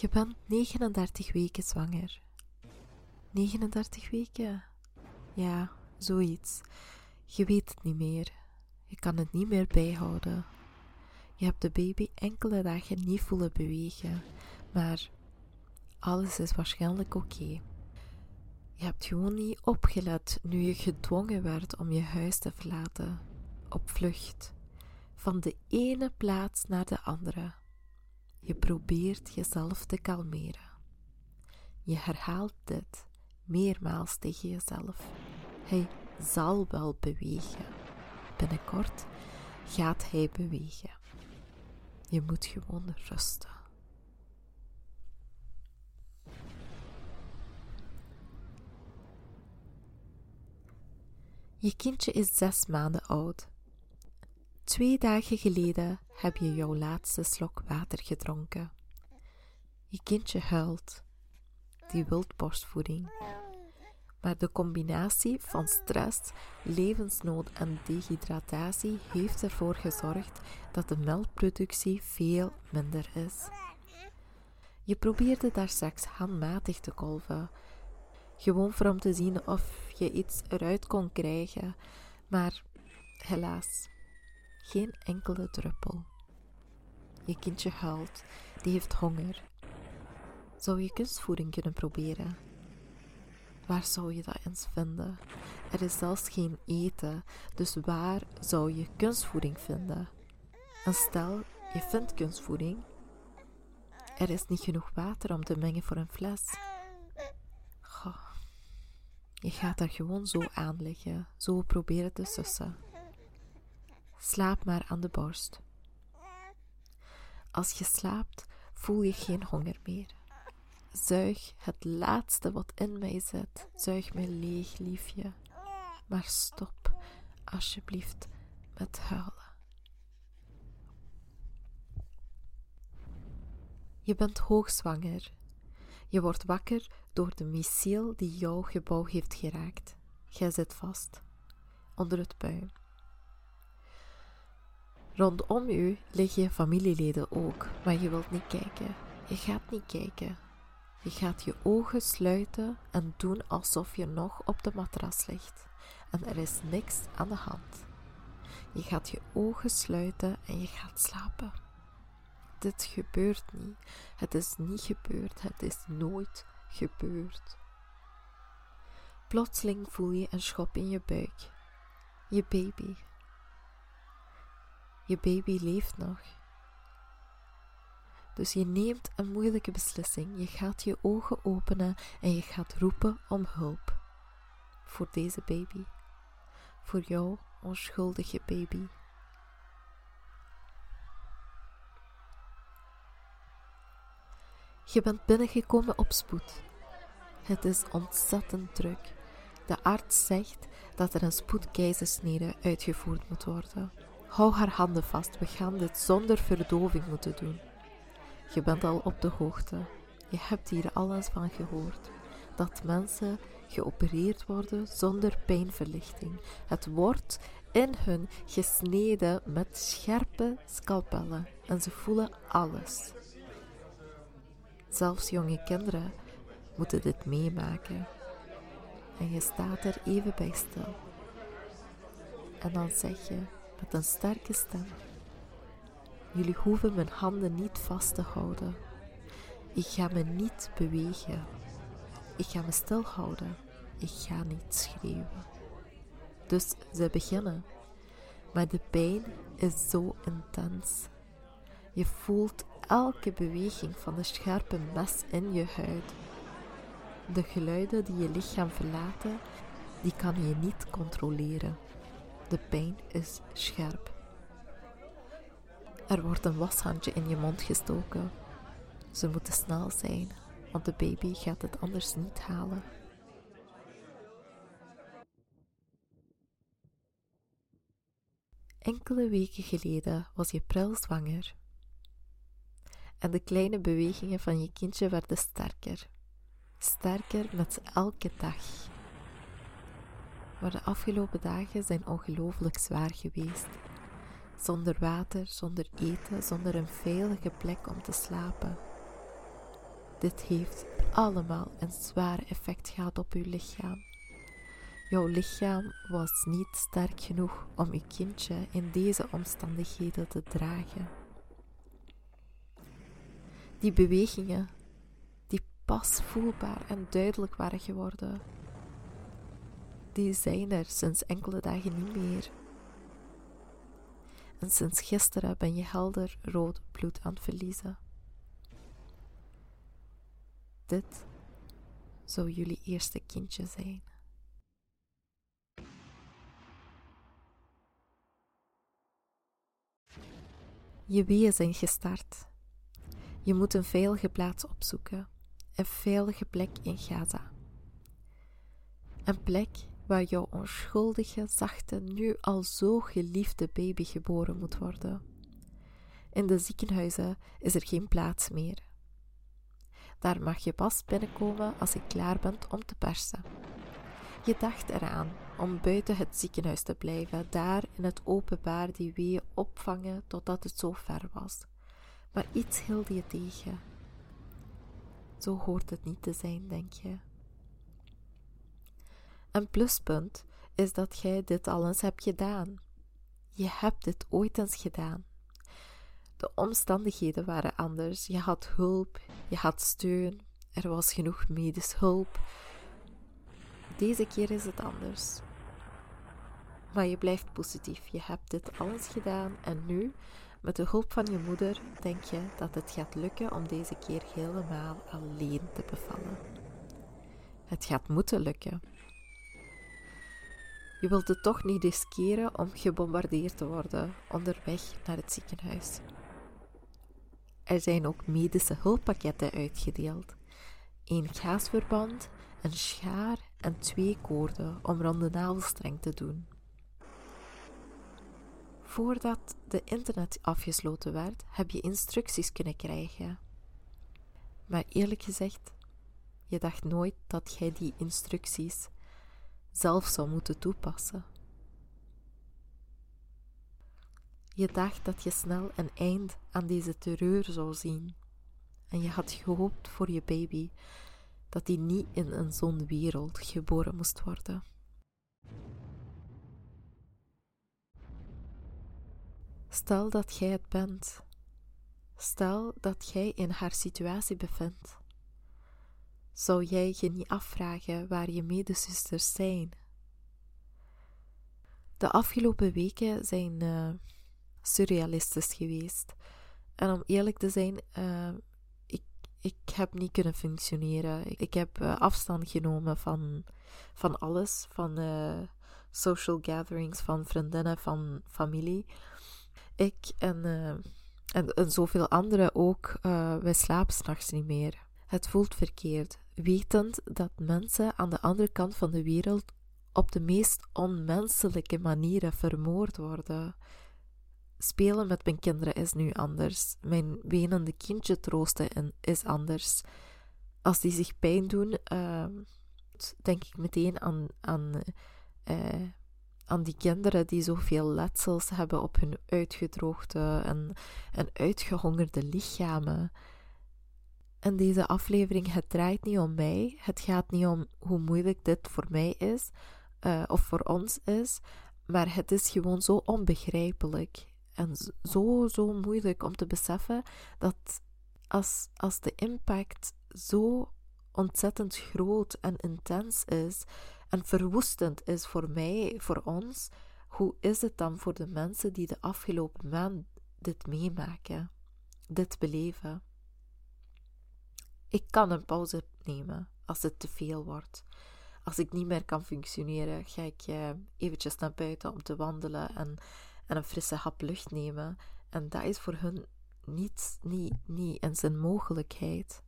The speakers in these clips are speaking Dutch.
Je bent 39 weken zwanger. 39 weken? Ja, zoiets. Je weet het niet meer. Je kan het niet meer bijhouden. Je hebt de baby enkele dagen niet voelen bewegen, maar alles is waarschijnlijk oké. Je hebt gewoon niet opgelet nu je gedwongen werd om je huis te verlaten, op vlucht, van de ene plaats naar de andere. Je probeert jezelf te kalmeren. Je herhaalt dit meermaals tegen jezelf. Hij zal wel bewegen. Binnenkort gaat hij bewegen. Je moet gewoon rusten. Je kindje is zes maanden oud. Twee dagen geleden heb je jouw laatste slok water gedronken. Je kindje huilt. Die wil borstvoeding. Maar de combinatie van stress, levensnood en dehydratatie heeft ervoor gezorgd dat de melkproductie veel minder is. Je probeerde daar straks handmatig te kolven, gewoon voor om te zien of je iets eruit kon krijgen, maar helaas, geen enkele druppel. Je kindje huilt, die heeft honger. Zou je kunstvoeding kunnen proberen? Waar zou je dat eens vinden? Er is zelfs geen eten, dus waar zou je kunstvoeding vinden? En stel, je vindt kunstvoeding. Er is niet genoeg water om te mengen voor een fles. Goh. Je gaat daar gewoon zo aan liggen, zo proberen te sussen. Slaap maar aan de borst. Als je slaapt, voel je geen honger meer. Zuig het laatste wat in mij zit. Zuig mij leeg, liefje. Maar stop, alsjeblieft, met huilen. Je bent hoogzwanger. Je wordt wakker door de missiel die jouw gebouw heeft geraakt. Jij zit vast, onder het puin. Rondom u liggen familieleden ook, maar je wilt niet kijken. Je gaat niet kijken. Je gaat je ogen sluiten en doen alsof je nog op de matras ligt. En er is niks aan de hand. Je gaat je ogen sluiten en je gaat slapen. Dit gebeurt niet. Het is niet gebeurd. Het is nooit gebeurd. Plotseling voel je een schop in je buik. Je baby. Je baby leeft nog. Dus je neemt een moeilijke beslissing. Je gaat je ogen openen en je gaat roepen om hulp. Voor deze baby. Voor jouw onschuldige baby. Je bent binnengekomen op spoed. Het is ontzettend druk. De arts zegt dat er een spoedkeizersnede uitgevoerd moet worden. Hou haar handen vast, we gaan dit zonder verdoving moeten doen. Je bent al op de hoogte. Je hebt hier alles van gehoord. Dat mensen geopereerd worden zonder pijnverlichting. Het wordt in hun gesneden met scherpe scalpellen en ze voelen alles. Zelfs jonge kinderen moeten dit meemaken. En je staat er even bij stil. En dan zeg je met een sterke stem: Jullie hoeven mijn handen niet vast te houden. Ik ga me niet bewegen. Ik ga me stilhouden. Ik ga niet schreeuwen. Dus ze beginnen. Maar de pijn is zo intens. Je voelt elke beweging van de scherpe mes in je huid. De geluiden die je lichaam verlaten, die kan je niet controleren. De pijn is scherp. Er wordt een washandje in je mond gestoken. Ze moeten snel zijn, want de baby gaat het anders niet halen. Enkele weken geleden was je pril zwanger. En de kleine bewegingen van je kindje werden sterker. Sterker met elke dag. Maar de afgelopen dagen zijn ongelooflijk zwaar geweest. Zonder water, zonder eten, zonder een veilige plek om te slapen. Dit heeft allemaal een zwaar effect gehad op uw lichaam. Jouw lichaam was niet sterk genoeg om uw kindje in deze omstandigheden te dragen. Die bewegingen, die pas voelbaar en duidelijk waren geworden, die zijn er sinds enkele dagen niet meer. En sinds gisteren ben je helder rood bloed aan het verliezen. Dit zou jullie eerste kindje zijn. Je weeën zijn gestart. Je moet een veilige plaats opzoeken, een veilige plek in Gaza. Een plek waar jouw onschuldige, zachte, nu al zo geliefde baby geboren moet worden. In de ziekenhuizen is er geen plaats meer. Daar mag je pas binnenkomen als je klaar bent om te persen. Je dacht eraan om buiten het ziekenhuis te blijven, daar in het openbaar die weeën opvangen totdat het zo ver was. Maar iets hield je tegen. Zo hoort het niet te zijn, denk je. Een pluspunt is dat jij dit al eens hebt gedaan. Je hebt dit ooit eens gedaan. De omstandigheden waren anders. Je had hulp, je had steun, er was genoeg medisch hulp. Deze keer is het anders. Maar je blijft positief. Je hebt dit alles gedaan en nu, met de hulp van je moeder, denk je dat het gaat lukken om deze keer helemaal alleen te bevallen. Het gaat moeten lukken. Je wilt het toch niet riskeren om gebombardeerd te worden onderweg naar het ziekenhuis. Er zijn ook medische hulppakketten uitgedeeld. Een gaasverband, een schaar en twee koorden om rond de navelstreng te doen. Voordat de internet afgesloten werd, heb je instructies kunnen krijgen. Maar eerlijk gezegd, je dacht nooit dat jij die instructies zelf zou moeten toepassen. Je dacht dat je snel een eind aan deze terreur zou zien. En je had gehoopt voor je baby dat hij niet in een zo'n wereld geboren moest worden. Stel dat jij het bent. Stel dat jij in haar situatie bevindt. Zou jij je niet afvragen waar je medezusters zijn? De afgelopen weken zijn uh, surrealistisch geweest. En om eerlijk te zijn, uh, ik, ik heb niet kunnen functioneren. Ik, heb uh, afstand genomen van, van alles, van social gatherings, van vriendinnen, van familie. Ik en, en, en, zoveel anderen ook, wij slapen s'nachts niet meer. Het voelt verkeerd, wetend dat mensen aan de andere kant van de wereld op de meest onmenselijke manieren vermoord worden. Spelen met mijn kinderen is nu anders. Mijn wenende kindje troosten is anders. Als die zich pijn doen, uh, denk ik meteen aan, aan, uh, aan die kinderen die zoveel letsels hebben op hun uitgedroogde en, en uitgehongerde lichamen. En deze aflevering, het draait niet om mij. Het gaat niet om hoe moeilijk dit voor mij is uh, of voor ons is. Maar het is gewoon zo onbegrijpelijk en zo, zo moeilijk om te beseffen dat als, als de impact zo ontzettend groot en intens is en verwoestend is voor mij, voor ons, hoe is het dan voor de mensen die de afgelopen maand dit meemaken, dit beleven? Ik kan een pauze nemen als het te veel wordt. Als ik niet meer kan functioneren, ga ik uh, eventjes naar buiten om te wandelen en, en een frisse hap lucht nemen. En dat is voor hun niet, niet, niet eens een mogelijkheid.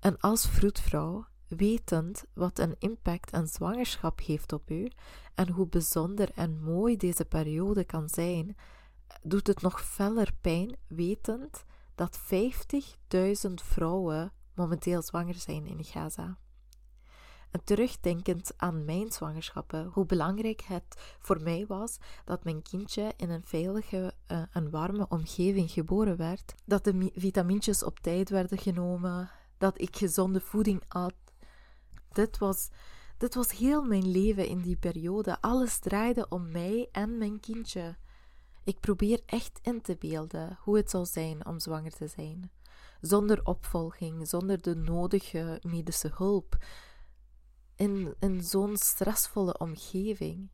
En als vroedvrouw, wetend wat een impact een zwangerschap heeft op u en hoe bijzonder en mooi deze periode kan zijn, doet het nog feller pijn wetend dat 50.000 vrouwen momenteel zwanger zijn in Gaza. En terugdenkend aan mijn zwangerschappen, hoe belangrijk het voor mij was dat mijn kindje in een veilige en eh, warme omgeving geboren werd, dat de vitamintjes op tijd werden genomen, dat ik gezonde voeding at. Dit was, dit was heel mijn leven in die periode. Alles draaide om mij en mijn kindje. Ik probeer echt in te beelden hoe het zou zijn om zwanger te zijn. Zonder opvolging, zonder de nodige medische hulp. In, in zo'n stressvolle omgeving.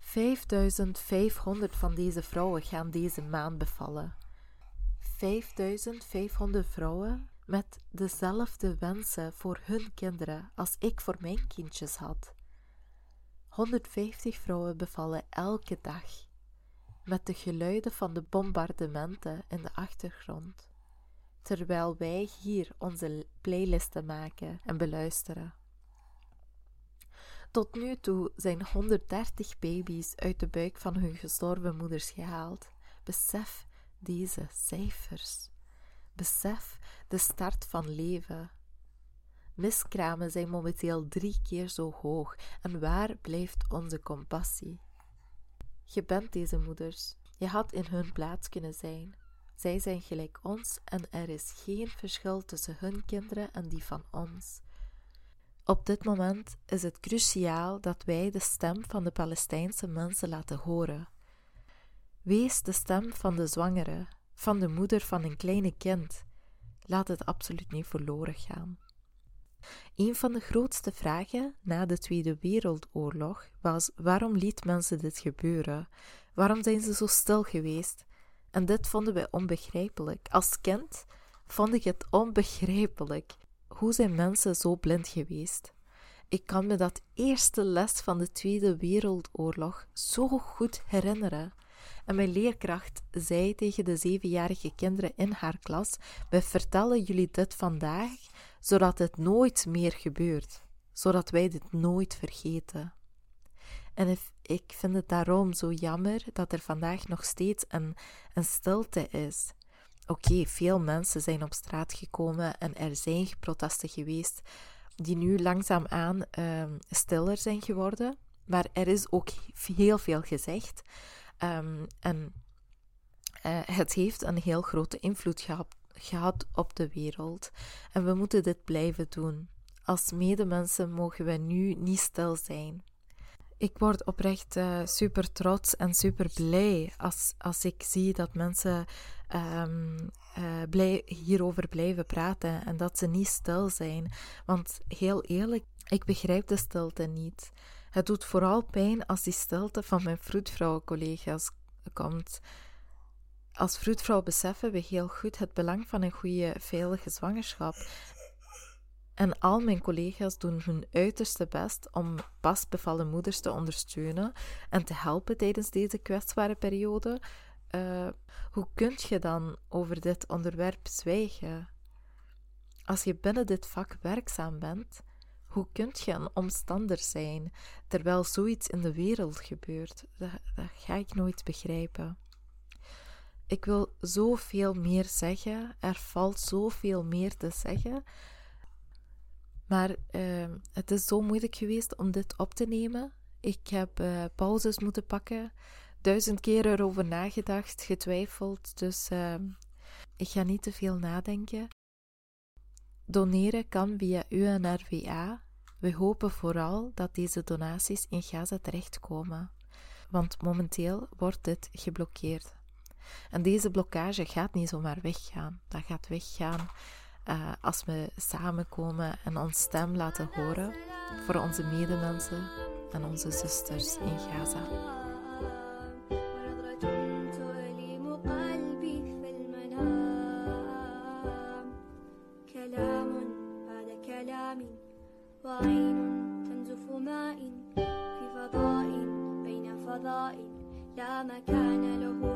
5500 van deze vrouwen gaan deze maand bevallen. 5500 vrouwen met dezelfde wensen voor hun kinderen als ik voor mijn kindjes had. 150 vrouwen bevallen elke dag met de geluiden van de bombardementen in de achtergrond, terwijl wij hier onze playlisten maken en beluisteren. Tot nu toe zijn 130 baby's uit de buik van hun gestorven moeders gehaald. Besef deze cijfers. Besef de start van leven. Miskramen zijn momenteel drie keer zo hoog. En waar blijft onze compassie? Je bent deze moeders. Je had in hun plaats kunnen zijn. Zij zijn gelijk ons en er is geen verschil tussen hun kinderen en die van ons. Op dit moment is het cruciaal dat wij de stem van de Palestijnse mensen laten horen. Wees de stem van de zwangere, van de moeder van een kleine kind. Laat het absoluut niet verloren gaan. Een van de grootste vragen na de Tweede Wereldoorlog was waarom liet mensen dit gebeuren? Waarom zijn ze zo stil geweest? En dit vonden wij onbegrijpelijk. Als kind vond ik het onbegrijpelijk. Hoe zijn mensen zo blind geweest? Ik kan me dat eerste les van de Tweede Wereldoorlog zo goed herinneren. En mijn leerkracht zei tegen de zevenjarige kinderen in haar klas: We vertellen jullie dit vandaag, zodat het nooit meer gebeurt, zodat wij dit nooit vergeten. En ik vind het daarom zo jammer dat er vandaag nog steeds een, een stilte is. Oké, veel mensen zijn op straat gekomen en er zijn protesten geweest die nu langzaamaan uh, stiller zijn geworden. Maar er is ook heel veel gezegd. Um, en uh, het heeft een heel grote invloed gehad, op de wereld. En we moeten dit blijven doen. Als medemensen mogen we nu niet stil zijn. Ik word oprecht uh, super trots en super blij als, als ik zie dat mensen um, uh, blij, hierover blijven praten en dat ze niet stil zijn. Want heel eerlijk, ik begrijp de stilte niet. Het doet vooral pijn als die stilte van mijn vroedvrouwen-collega's komt. Als vroedvrouw beseffen we heel goed het belang van een goede, veilige zwangerschap. En al mijn collega's doen hun uiterste best om pas bevallen moeders te ondersteunen en te helpen tijdens deze kwetsbare periode. Uh, hoe kunt je dan over dit onderwerp zwijgen? Als je binnen dit vak werkzaam bent, hoe kunt je een omstander zijn terwijl zoiets in de wereld gebeurt? Dat, dat ga ik nooit begrijpen. Ik wil zoveel meer zeggen. Er valt zoveel meer te zeggen. Maar uh, het is zo moeilijk geweest om dit op te nemen. Ik heb uh, pauzes moeten pakken, duizend keer erover nagedacht, getwijfeld. Dus uh, ik ga niet te veel nadenken. Doneren kan via UNRWA. We hopen vooral dat deze donaties in Gaza terechtkomen, want momenteel wordt dit geblokkeerd. En deze blokkage gaat niet zomaar weggaan. Dat gaat weggaan uh, als we samenkomen en ons stem laten horen voor onze medemensen en onze zusters in Gaza. I'm a kind of a.